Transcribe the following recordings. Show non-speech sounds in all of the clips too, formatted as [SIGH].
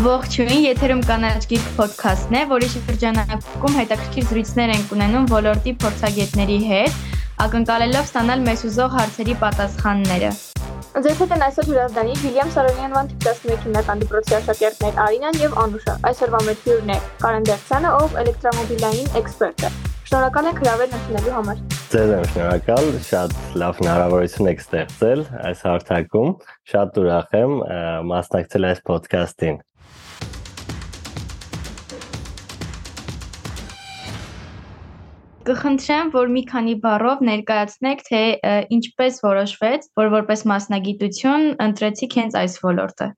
Ողջույն, եթերում կանաչ գիրք ոդքասթն է, որի շրջանակում հետաքրքիր զրույցներ ենք ունենում ոլորտի փորձագետների հետ, ակնկալելով ստանալ մեզ ուզող հարցերի պատասխանները։ Ձեզ հետ են այսօր հյուրասդանի Վիլյամ Սարոնյանվան տիպ11 հիմնական դպրոցի աշակերտներ Արինան եւ Անուշը։ Այսօրվա մեր հյուրն է Կարեն Դերցյանը, ով էլեկտրոմոբիլային էքսպերտ է։ Շնորհակալ ենք հրավերն ընդունելու համար։ Ձեզ եմ շնորհակալ, շատ լավ հնարավորություն եք ստեղծել այս հարթակում։ Շատ ուրախ եմ մասնակցել այս ոդքասթին։ Կխնդրեմ, որ մի քանի բառով ներկայացնեք, թե ինչպես որոշվեց, որ որպես մասնագիտություն ընտրեցիք հենց այս ոլորտը։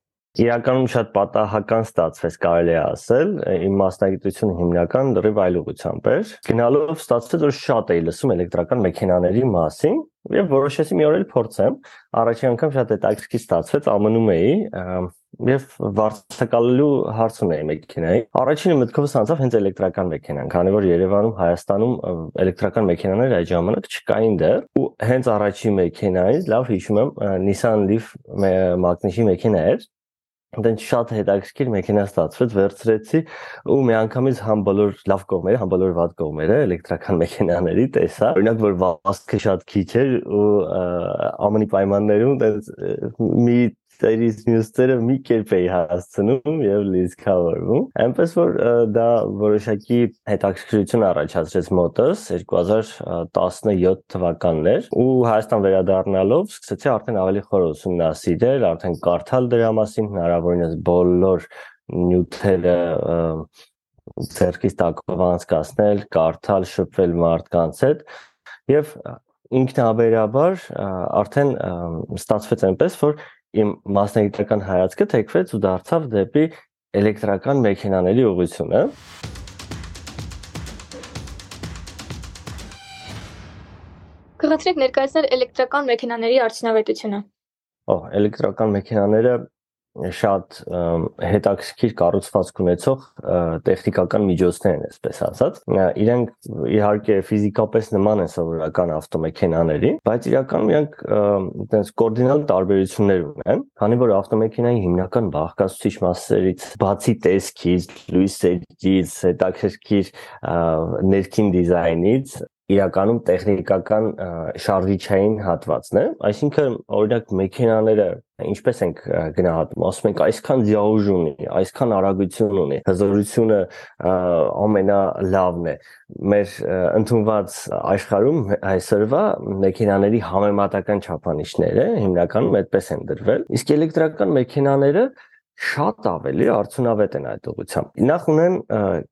Իրականում շատ պատահական ստացվեց, կարելի է ասել, իմ մասնագիտությունը հիմնական դրիվ այլ ուղղությամբ էր։ Գնալով ստացվեց, որ շատ էի լսում էլեկտրական մեքենաների մասին եւ որոշեցի մի օր էլ փորձեմ։ Առաջին անգամ շատ հետաքրքիր ստացվեց, ամնում էի եւ վարձակալելու հարց ունեի մեքենայի։ Առաջինը մտքովս անցավ հենց էլեկտրական մեքենան, քանի որ Երևանում, Հայաստանում էլեկտրական մեքենաներ այդ ժամանակ չկային դեռ ու հենց առաջին մեքենայից լավ հիշում եմ Nissan Leaf մագնիշի մեքենա էր դեն շատ հետաքրքիր մեքենա ստացվեց, վերցրեցի ու մի անգամից համ բոլոր լավ կողմերը, համ բոլոր վատ կողմերը էլեկտրական մեքենաների տեսա։ Օրինակ որ վազքը շատ քիչ էր ու ամենի պայմաններում դες մի ծերից մյուսները մի կերպ էի հասցնում եւ լիզքավորվում։ Այնպես որ դա որոշակի հետաքրքրություն առաջացրեց մոտս 2017 թվականն էր ու Հայաստան վերադառնալով սկսեցի արդեն ավելի խոր ուսումնասիրել, արդեն կարդալ դրա մասին, հնարավորինս բոլոր նյութերը ցերկից տակով անցկացնել, կարդալ, շփվել մարդկանց հետ եւ ինքնաբերաբար արդեն ստացվեց այնպես որ իմ մասնագիտական հայացքը թեքվեց ու դարձավ դեպի էլեկտրական մեքենաների ուղղությունը։ Կխնդրեք ներկայացնել էլեկտրական մեքենաների արդյունավետությունը։ Օ, էլեկտրական մեքենաները շատ հետաքրքիր կառուցվածք ունեցող տեխնիկական միջոցներ են, այսպես ասած։ Իրենք իհարկե ֆիզիկապես նման են սովորական ավտոմեքենաների, բայց իրականում իրենք այտենց կոորդինալ տարբերություններ ունեն, քանի որ ավտոմեքենայի հիմնական բաղկացուցիչ մասերից բացի տեսքից, լույսերից, հետաքրքիր ներքին դիզայնից իրականում տեխնիկական շարժիչային հատվածն է, այսինքն օրինակ մեքենաները ինչպես ենք գնահատում, ասում ենք այսքան ձյաուժ ունի, այսքան արագություն ունի, հզորությունը ամենալավն է։ Մեր ընդունված աշխարհում այսօրվա մեքենաների համեմատական չափանիշները հիմնականում այդպես են դրվել։ Իսկ էլեկտրական մեքենաները շատ ավելի արդյունավետ են այդ ուղղությամբ։ Նախ ունեն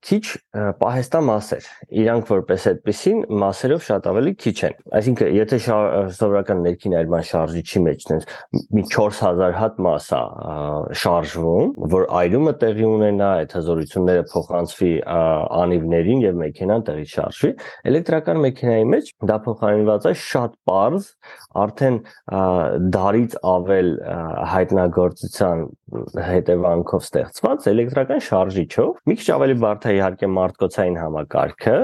քիչ պահեստամասեր։ Իրանք որպես այդպեսին մասերով շատ ավելի քիչ են։ Այսինքն, եթե սովորական ներքին այրման շարժիչի մեջ տենց մի 4000 հատ մասա շարժվում, որ այրումը տեղի ունենա, այդ հզորությունները փոխանցվի անիվներին եւ մեքենան տեղի շարժվի, էլեկտրական մեքենայի մեջ դա փոխարինված է շատ པարզ, արդեն դարից ավել հայտնագործության հետևանքով ստեղծված էլեկտրական շարժիչով։ Մի քիչ ավելի բարդ է իհարկե մարդկոցային համակարգը,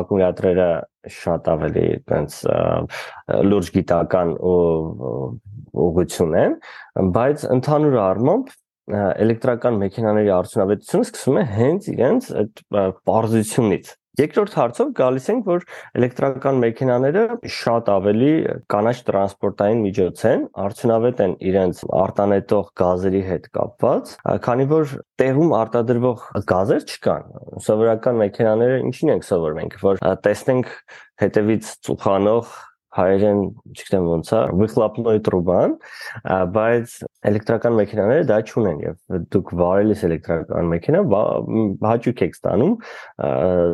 ակումուլյատորները շատ ավելի այնց լուրջ գիտական ուղղություն են, բայց ընդհանուր առմամբ էլեկտրական մեքենաների արդյունավետությունը սկսվում է հենց իրենց այդ པարզությունից Երկրորդ հարցով գալիս ենք, որ էլեկտրական մեքենաները շատ ավելի կանաչ տրանսպորտային միջոց են, արդյունավետ են իրենց արտանետող գազերի հետ կապված, քանի որ տեղում արտադրվող գազեր չկան։ Սովորական մեքենաները ինչին ենք սովորում ենք, որ տեսնենք հետևից ծուխանող հայերեն, չգիտեմ ոնց է, վիխլապնոյ տրուբան, բայց էլեկտրական մեքենաները դա չունեն եւ դուք վարելիս էլեկտրական մեքենա հաճույք եք ստանում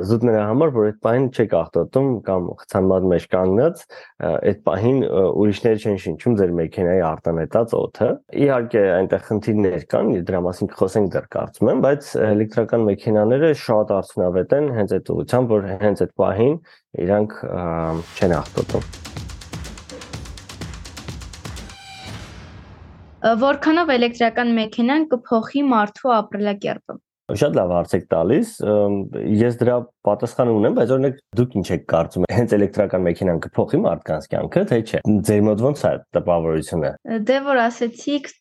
զուտ նրա համար, որ այդ պահին չեք ախտոտում կամ խցանման մեջ կանգնած, այդ պահին ուրիշները չեն շնչում ձեր մեքենայի արտանետած օդը։ Իհարկե այնտեղ խնդիրներ կան, դրա մասին կխոսենք դեռ կարծում եմ, բայց էլեկտրական մեքենաները շատ արդյունավետ են հենց այդ ուղությամբ, որ հենց այդ պահին իրանք չեն ախտոտում։ Որքանով էլեկտրական մեքենան կփոխի մարդու ապրելակերպը։ Շատ լավ հարց եք տալիս։ Ես դրա պատասխանը ունեմ, բայց օրինակ դուք ինչ եք կարծում, հենց էլեկտրական մեքենան կփոխի մարդկանց կյանքը, թե չէ։ Ձեր մոտ ո՞նց է տպավորությունը։ Դե որ ասեցիք,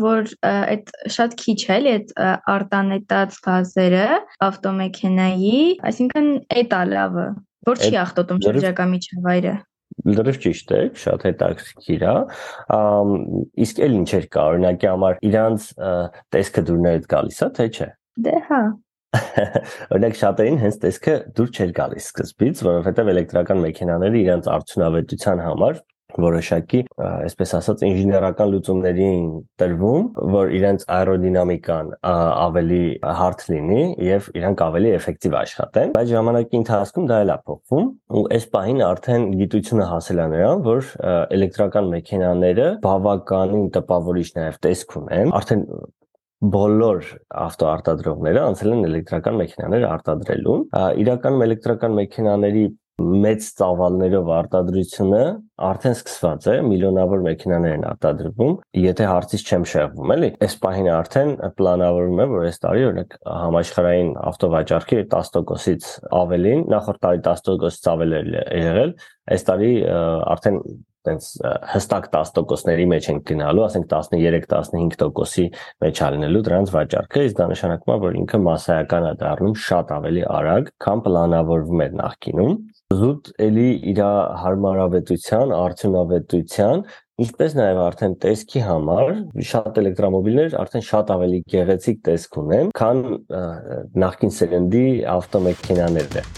որ այդ շատ քիչ է, էլի այդ արտանետած գազերը ավտոմեքենայի, այսինքն էտա լավը, որ չի ախտոտում շրջակա միջավայրը լրիվ ճիշտ է, շատ հետաքրքիր է։ Իսկ էլ ինչեր կա, օրինակի համար իրանց տեսքը դուրներդ գալիս է, թե չէ։ Դե հա։ [LAUGHS] Օրինակ շատերին հենց տեսքը դուր չէր գալիս սկզբից, որովհետև էլեկտրական մեքենաները իրանց արդյունավետության համար որոշակի, այսպես ասած, ինժեներական լուծումների էին տրվում, որ իրենց աերոդինամիկան ավելի հարթ լինի եւ իրանք ավելի էֆեկտիվ աշխատեն։ Բայց ժամանակի ընթացքում դա էլ է փոխվում ու այս պահին արդեն գիտությունը հասել է նրան, որ էլեկտրական մեքենաները բավականին տպավորիչ նաեւ տեսք ունեն։ Արդեն բոլոր ավտոարտադրողները անցել են էլեկտրական մեքենաներ արտադրելուն։ Իրականում էլեկտրական մեքենաների մեծ ծավալներով արտադրությունը արդեն սկսված է, միլիոնավոր մեքենաներ են արտադրվում, եթե հարցից չեմ շեղվում, էլի։ Այս պահին արդեն պլանավորվում է, որ այս տարի օրինակ համաշխարհային ավտովաճառքի 10%-ից ավելին, նախորդ տարի 10%-ից ավել էր եղել, այս տարի արդեն տենց հստակ 10%-ների մեջ ենք գնալու, ասենք 13-15%-ի մեջ ալնելու դրանց վաճառքը, իսկ դա նշանակում է, որ ինքը massայական է դառնում շատ ավելի արագ, քան պլանավորվում էր նախկինում զուտ էլի իր հարմարավետության, արդյունավետության, ինչպես նաև արդեն տեսքի համար շատ էլեկտրոմոբիլներ արդեն շատ ավելի գեղեցիկ տեսք ունեն, քան նախկին սերնդի ավտոմեքենաներն են։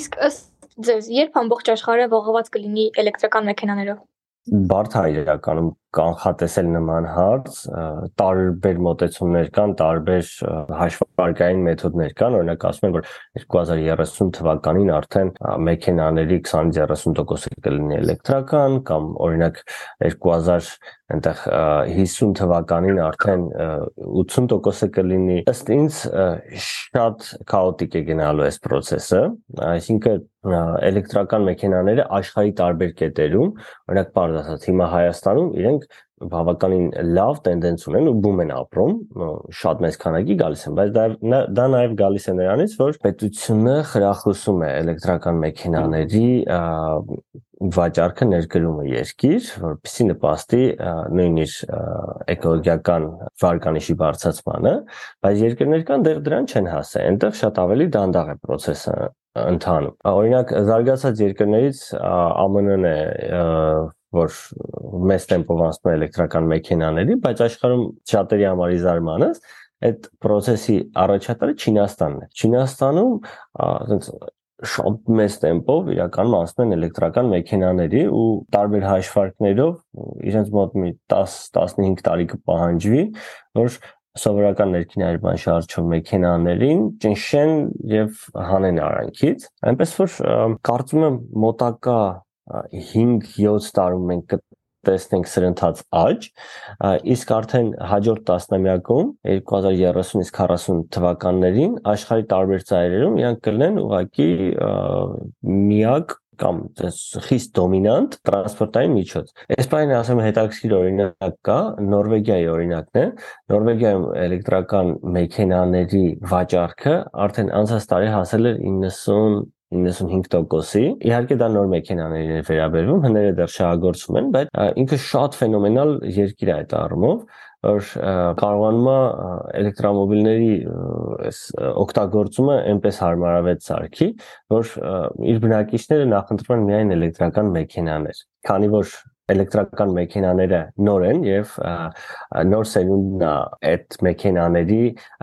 Իսկ ըստ ձեզ, երբ ամբողջ աշխարհը ողողված կլինի էլեկտրական մեքենաներով։ Բարդ է իրականում կանխատեսել նման հարց, տարբեր մոտեցումներ կան, տարբեր հաշվարկային մեթոդներ կան, օրինակ ասում են, որ 2030 թվականին արդեն մեքենաների 20-30%-ը կլինի էլեկտրական կամ օրինակ 2000 այնտեղ 50 թվականին արդեն 80%-ը կլինի։ Ըստ ինձ շատ քաոտիկ է գնալու այս process-ը, այսինքն էլեկտրական մեքենաները աշխարհի տարբեր կետերում, օրինակ բարձ ասած, հիմա Հայաստանում իրենք բավականին լավ տենդենց ունեն ու բում են ապրում, շատ մեծ քանակի գալիս են, բայց դա դա նաև գալիս է նրանից, որ պետությունը խրախուսում է էլեկտրական մեքենաների վաճառքը ներկրում է երկիր, որպեսզի նպաստի նույն իր էկոլոգիական վարկանիշի բարձրացմանը, բայց երկրներ կան դեռ դրան չեն հասել։ Այնտեղ շատ ավելի դանդաղ է process-ը ընթանում։ Օրինակ զարգացած երկրներից ԱՄՆ-ն է որ մեծ տեմպով անցնում է էլեկտրական մեքենաների, բայց աշխարհում շատերի համար իզարմանս այդ process-ի առաջատարը Չինաստանն է։ Չինաստանում ասենց շատ մեծ տեմպով իրականում անցնում են էլեկտրական մեքենաների ու տարբեր հաշվարկներով իրենց մոտ մի 10-15 տարի կպահանջվի, որ սովորական ներքին այրման շարժչով մեքենաներին ճնշեն եւ հանեն արանքից։ Այնպես որ կարծում եմ մոտակա 5-7 տարում մենք տեսնենք սրընթաց աճ, իսկ արդեն հաջորդ տասնամյակում 2030 իսկ 40 թվականներին աշխարհի տարբեր ծայրերում իրանք կլինեն ուղակի միակ կամ խիստ դոմինանտ տրանսպորտային միջոց։ Այս բանը ասեմ հետաքրքիր օրինակ կա, Նորվեգիայի օրինակն է։ Նորվեգիայում էլեկտրական մեքենաների վաճառքը արդեն անցած տարի հասել էր 90 95%-ի։ Իհարկե դա նոր մեքենաներին է վերաբերվում, հները դեռ շահագործվում են, բայց ինքը շատ ֆենոմենալ երկիր է այդ առումով, որ կարողանում է էլեկտրոմոբիլների այս օգտագործումը այնպես հարմարավետ սարքի, որ իր բնակիչները նախընտրում են միայն էլեկտրական մեքենաներ։ Քանի որ էլեկտրական մեքենաները նոր են եւ նոր սերունդն է այդ մեքենաների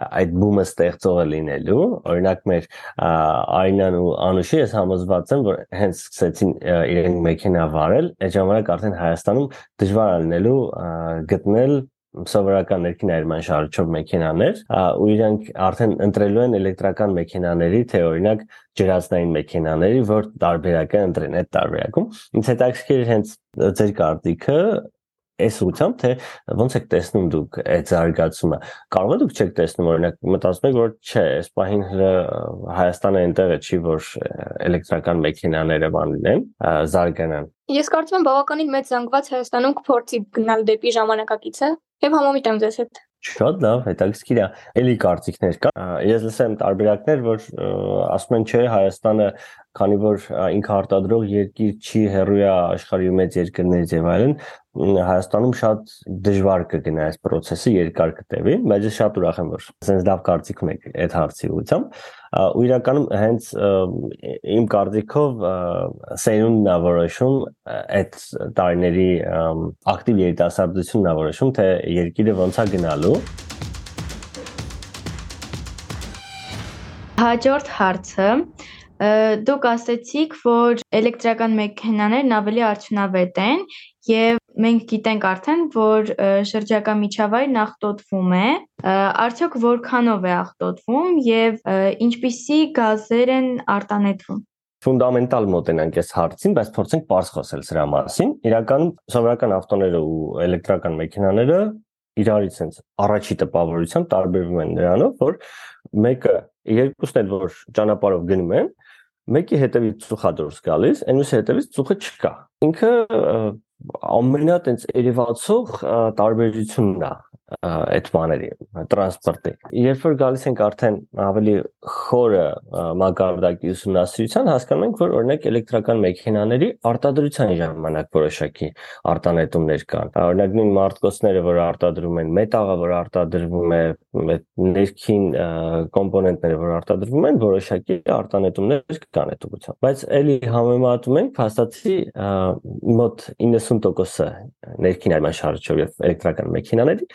այդ բումը ստեղծողը լինելու օրինակ մեր Արինան ու Անուշի ես համոզված եմ որ հենց սկսեցին իրենք մեքենա վարել այդ ժամանակ արդեն Հայաստանում դժվար է լինելու գտնել սովորական ներքին այրման շարժիչով մեքենաներ, ու իրանք արդեն ընտրելու են էլեկտրական մեքենաների, թե օրինակ ջրածնային մեքենաների, որ տարբերակը ընտրեն այդ տարբերակում։ Ինձ հետաքրքիր հենց ձեր կարծիքը այս ուղությամբ թե ոնց եք տեսնում դուք այդ զարգացումը կարող է դուք չեք տեսնում օրինակ մտածում եք որ չէ այս պահին Հայաստանը այնտեղը չի որ էլեկտրական մեքենաները բան լինեն զարգանան Ես կարծում եմ բավականին մեծ զանգված Հայաստանում կփորձի գնալ դեպի ժամանակակիցը եւ համամիտ եմ ձեզ հետ Շատ լավ, հետաքրքիր է։ Էլի կարծիքներ կա։ Ես լսեմ տարբերակներ, որ ասում են չէ, Հայաստանը քանի որ ինքը արտադրող երկիր չի հերույա աշխարհի մեծ երկրներից եւ այլն Հայաստանում շատ դժվար կգնա այս process-ը երկար կտևի, բայց ես շատ ուրախ եմ որ sense լավ կարծիք ունեք այդ հարցի ուղղությամբ ու իրականում հենց իմ կարծիքով սերունդն է որոշում այդ տարիների ակտիվ երիտասարդությունն է որոշում թե երկիրը ոնց է գնալու Հաջորդ հարցը դուք ասացիք, որ էլեկտրական մեքենաներն ավելի արդյունավետ են եւ մենք գիտենք արդեն, որ շրջակա միջավայրն աղտոտվում է, արդյոք որքանով է աղտոտվում եւ ինչպիսի գազեր են արտանետվում ֆունդամենտալ մոտենանք այս հարցին, բայց փորձենք པարզ խոսել սրա մասին։ Իրականում սովորական ավտոները ու էլեկտրական մեքենաները իրարից sense առաջի տպավորությամբ տարբերվում են նրանով, որ մեկը երկուսն էլ որ ճանապարհով գնում են, մեկի հետևից ծուխա դուրս գալիս, այնուհետև հետևից ծուխը չկա։ Ինքը ամենա տենց երևացող տարբերությունն է այդ բաների տրանսպորտի երբ որ գալիս ենք արդեն ավելի խորը մակարդակի ուսումնասիրության հասկանում ենք որ օրինակ էլեկտրական մեքենաների արտադրության ժամանակ որոշակի արտանետումներ կան օրինակ նույն մարտկոցները որ արտադրում են մետաղը որ արտադրվում է ներքին կոմպոնենտները որ արտադրվում են որոշակի արտանետումներ կան այդ ուղղությամբ բայց ելի համեմատում ենք փաստացի մոտ 90%-ը ներքին այլման շարժիչով եւ էլեկտրական մեքենաների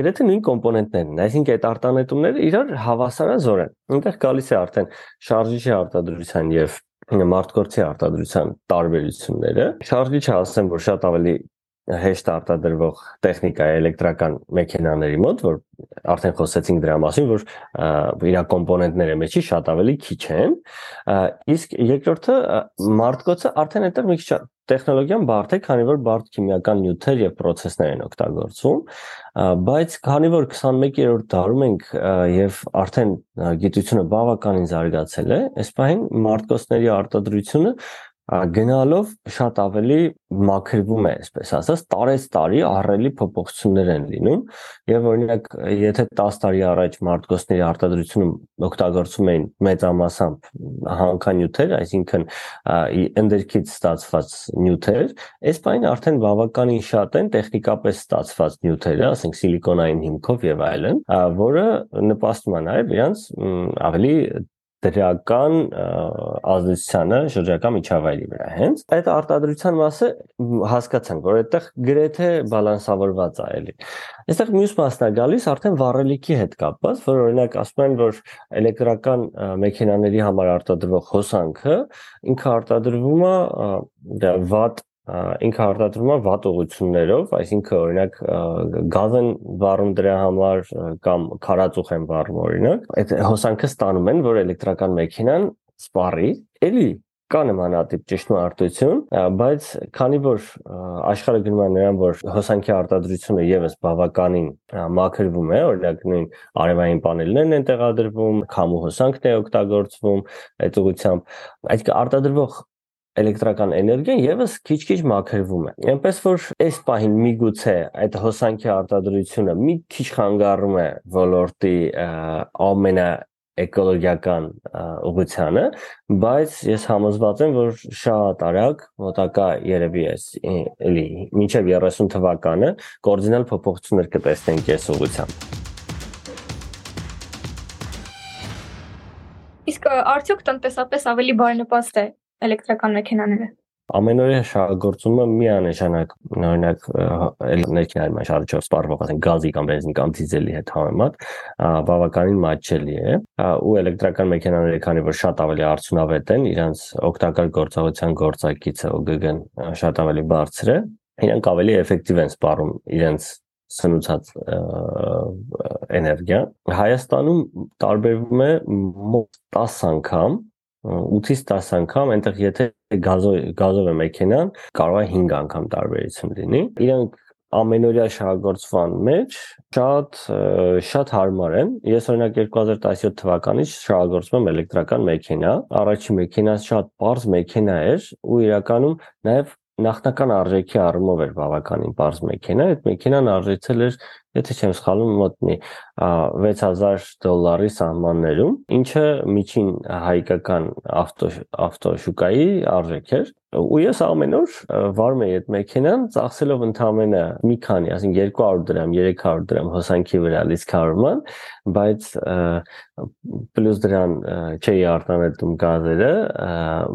գրեթե նույն կոմպոնենտներն են, այսինքն այդ արտանետումները իրար հավասարազոր են։ Այնտեղ գալիս է արդեն շարժիչի արտադրության եւ մարտկորցի արտադրության տարբերությունները։ Շարժիչը ասեմ, որ շատ ավելի հեշտ արտադրվող տեխնիկա է էլեկտրական մեքենաների մոտ, որ արդեն խոսեցինք դրա մասին, որ իր կոմպոնենտները մեջի շատ ավելի քիչ են։ Իսկ երկրորդը մարտկոցը արդեն այդտեղ մի քիչ տեխնոլոգիան բարդ է, քանի որ բարդ քիմիական նյութեր եւ process-ներ են օգտագործում, բայց քանի որ 21-րդ դարում ենք եւ արդեն գիտությունը բավականին զարգացել է, այս պահին մարտկոցների արտադրությունը գնալով շատ ավելի մաքրվում է, այսպես ասած, տարեց տարի ահռելի փոփոխություններ են լինում եւ օրինակ եթե 10 տարի առաջ մարտկոսների արտադրությունում օգտագործում էին մեծամասամբ հանքանյութեր, այսինքն ընդերքից ստացված նյութեր, այս բանը արդեն բավականին շատ են տեխնիկապես ստացված նյութերը, ասենք սիլիկոնային հիմքով եւ այլն, որը նպաստում է նաեւ իրանց ավելի դրական ազդեցությանը շրջակա միջավայրի վրա։ Հենց այդ արտադրության մասը հասկացանք, որ այդտեղ գրեթե բալանսավորված է էլի։ Այստեղ մյուս մասն է գալիս արդեն վառելիքի հետ կապված, որ օրինակ ասում են, որ էլեկտրական մեքենաների համար արտադրվող հոսանքը ինքը արտադրվում է վատ ինքը արտադրվում է վատ ուղություններով, այսինքն օրինակ գազ են վառում դրա համար կամ քարածուխ են վառում օրինակ, այդ հոսանքը ստանում են, որ էլեկտրական մեքենան սպառի, էլի կա նմանատիպ ճշմարտություն, բայց քանի որ աշխարհը գնում է նրան, որ հոսանքի արտադրությունը եւս բավականին մաքրվում է, օրինակ նույն արևային պանելներն են տեղադրվում, քամու հոսանքն է օգտագործվում այդ ուղությամբ, այսինքն արտադրվող էլեկտրական էներգիան եւս քիչ-քիչ մաքրվում է։ Այնպես որ այս պահին միգուցե այդ հոսանքի արտադրությունը մի քիչ խանգարում է ոլորտի ամենա էկոլոգիական ուղղությանը, բայց ես համոզված եմ, որ շատ արագ, մոտակա երևի էս էլի մինչև 30 թվականը կոորդինալ փոփոխություններ կտեսնենք այս ուղղությամբ։ Իսկ արդյոք տնտեսապես ավելի բարենպաստ է էլեկտրական մեքենաները ամենօրյա շահագործումը միանշանակ օրինակ էներգիայի մաշարժով սպառվող ասենք գազի կամ բենզինի կամ դիզելի հետ համեմատ բավականին մատչելի է ու էլեկտրական մեքենաները քանի որ շատ ավելի արդյունավետ են իրանց օգտակար գործողության գործակիցը OGG-ն շատ ավելի բարձր է իրանք ավելի էֆեկտիվ են սպառում իրենց սնուցած էներգիա Հայաստանում տարբերվում է մոտ 10 անգամ 8-ից 10 անգամ, այնտեղ եթե գազով գազով է մեքենան, կարող է 5 անգամ տարբերություն լինի։ Իրանք ամենօրյա շահագործման մեջ շատ շատ հարմար են։ Ես օրինակ 2017 թվականից շահագործում եմ էլեկտրական մեքենա։ Առաջին մեքենան շատ པարզ մեքենա էր ու իրականում նաև նախնական արժեքի առումով էր բավականին པարզ մեքենա, այդ մեքենան արժեցել էր եթե չեմ սխալվում, մոտ մի 6000 դոլարի սահմաններում, ինչը միջին հայկական ավտո ավտոշուկայի արժեք էր ու ես ամեն օր վարում եի այդ մեքենան ծախսելով ընդամենը մի քանի, ասենք 200 դրամ, 300 դրամ հոսանքի վրա լիցքարման, բայց պլյուս դրան չէի արտանետում գազերը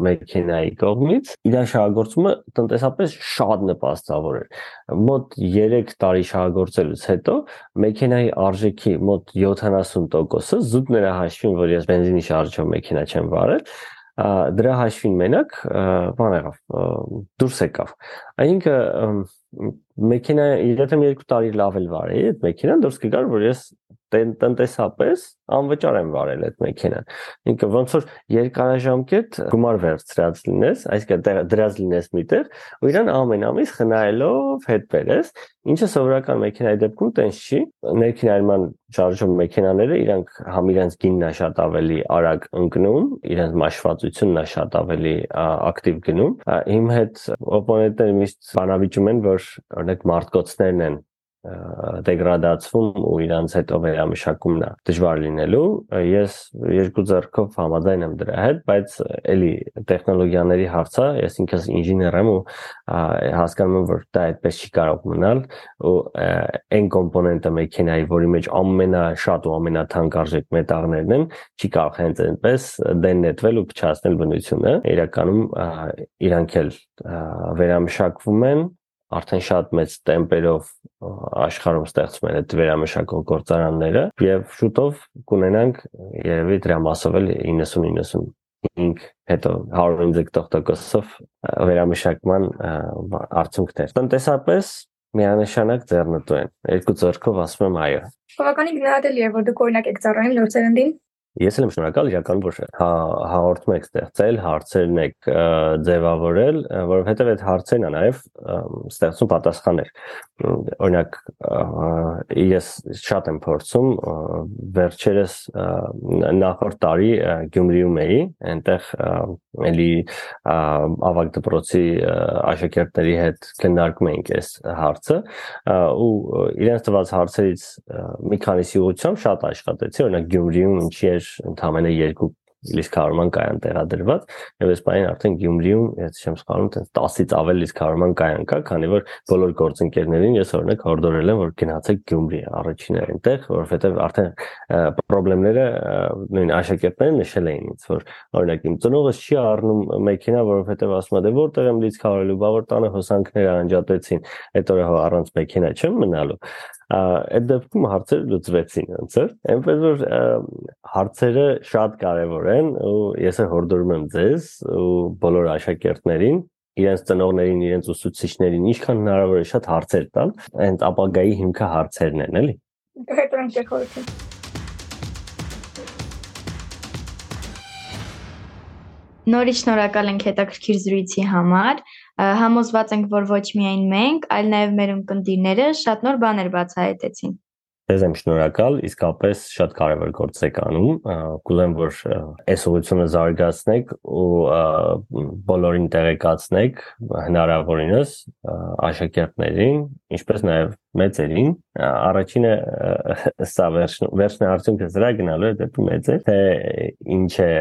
մեքենայի կողմից։ Իրան շահագործումը տնտեսապես շատ նպաստավոր էր։ Մոտ 3 տարի շահագործելուց հետո հետո մեքենայի արժեքի մոտ 70%-ը զուտ նրա հաշվին, որ ես բենզինի շարժով մեքենա չեմ վարել, դրա հաշվին մենակ բան եղավ դուրս եկավ այնինքն մեքենա եթե մի երկու տարի լավ էլ վարեի այդ մեքենան դուրս կգար որ ես տնտեսապես անվճար եմ վարել այդ մեքենան։ Ինքը ոնց որ երկարաժամկետ գումար վերցրած լինես, այսինքն դրած լինես միտեղ, ու իրան ամեն ամիս խնայելով հետ բերես, ինչը սովորական մեքենայի դեպքում տենց չի։ Ներքինայման շարժում մեքենաները իրանք համ իրենց գինն է շատ ավելի արագ ընկնում, իրենց մաշվածությունն է շատ ավելի ակտիվ գնում։ Իմ հետ օպոնենտները միշտ բանավիճում են, որ օրինակ մարտկոցներն են դեգրադացվում ու իրանց հետո վերամշակումն է դժվար լինելու ես երկու ձեռքով համաձայն եմ դրա հետ բայց էլի տեխնոլոգիաների հարցը ես ինքս ինժեներ եմ ու հասկանում եմ որ դա այդպես չի կարող մնալ ու այն կոմպոնենտը մեքենայի որի մեջ ամենաշատ ու ամենաթանկարժեք մետաղներն են չի կարող հենց այնպես դեն նետվել ու փչացնել բնությունը իրականում իրանք էլ վերամշակվում են արդեն շատ մեծ տեմպերով աշխարհում ստեղծում են այդ վերամշակող գործարանները եւ շուտով կունենանք երևի դրա մասով էլ 90-95 հետո 150%-ով վերամշակման արդյունքներ։ Տնտեսապես միանշանակ ձեռնտու են։ Երկու ձեռքով ասում եմ այո։ Բավականին գնահատելի է, որ դուք օրինակ եք ծառայում նոր ծերնդին Ես էլ եմ շնորհակալ իրական որ հա հաղորդում եք ստեղծել, հարցերն եք ձևավորել, որովհետև այդ հարցերն է նաև ստեղծում պատասխաններ։ Օրինակ ես շատ եմ փորձում վերջերս նախորդ տարի Գյումրիում էի, այնտեղ էլի ավագ դպրոցի աշակերտների հետ քննարկում էինք այս հարցը ու իրենց տված հարցերից մի քանիսի ուղղությամբ շատ աշխատեցի օրինակ Գյումրիում ինչի էր ընդամենը երկու լիցքարման կայան տեղադրված եւ այս բանին արդեն Գյումրիում, եթե չեմ սխալվում, տենց 10-ից ավել լիցքարման կայան կա, քանի որ բոլոր գործընկերներին ես օրինակ հորդորել եմ, որ գնացեք Գյումրի առաջինը այնտեղ, որովհետեւ արդեն խնդիրները նույն աշակերտները նշել էին ինձ, որ օրինակ իմ ծնողս չի առնում մեքենա, որովհետեւ ասում է դե որտեղ եմ լիցքարելու, բա որ տանը հոսանքները անջատեցին, այդ օրը առանց մեքենա չեմ մնալու այդ դեպքում հարցերը լուծվեցին է այնպես որ հարցերը շատ կարևոր են ու ես հորդորում եմ ձեզ ու բոլոր աշակերտներին իրենց ծնողներին, իրենց ուսուցիչներին ինչքան հնարավոր է շատ հարցեր տալ, այնց ապագայի հիմքը հարցերն են, էլի։ Հետո ենք խորհրդին։ Նորից շնորհակալ ենք հետաքրքիր զրույցի համար համոզված ենք, որ ոչ միայն մենք, այլ նաև մեր ընկերները շատ նոր բաներ բացահայտեցին։ Ձեզ եմ շնորհակալ, իսկապես շատ կարևոր գործ եք անում։ Կուզեմ, որ այս ուղղությունը զարգացնեք ու բոլորին տեղեկացնեք հնարավորինս աշակերտներին, ինչպես նաև մեծերին։ Առաջինը սա վերջն արդյունքը դրա գնալու է դեպի մեծեր, թե ինչ է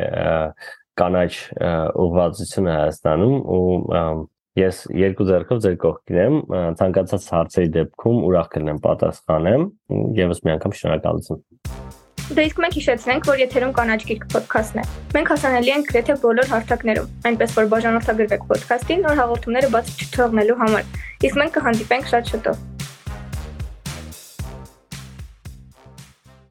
կանաչ ուղղվածությունը Հայաստանում ու Ես երկու ձեռքով ձեր կողքին եմ, ցանկացած հարցերի դեպքում ուրախ կլինեմ պատասխանեմ։ Եվս մի անգամ շնորհակալություն։ Դե իսկ մենք հիշեցնենք, որ եթերում կանաչ գիրք ոդքասթն է։ Մենք հասանելի ենք գրեթե բոլոր հարթակներում, այնպես որ բաժանորդագրվեք ոդքասթին նոր հաղորդումները բաց չթողնելու համար։ Իսկ մենք կհանդիպենք շատ շուտով։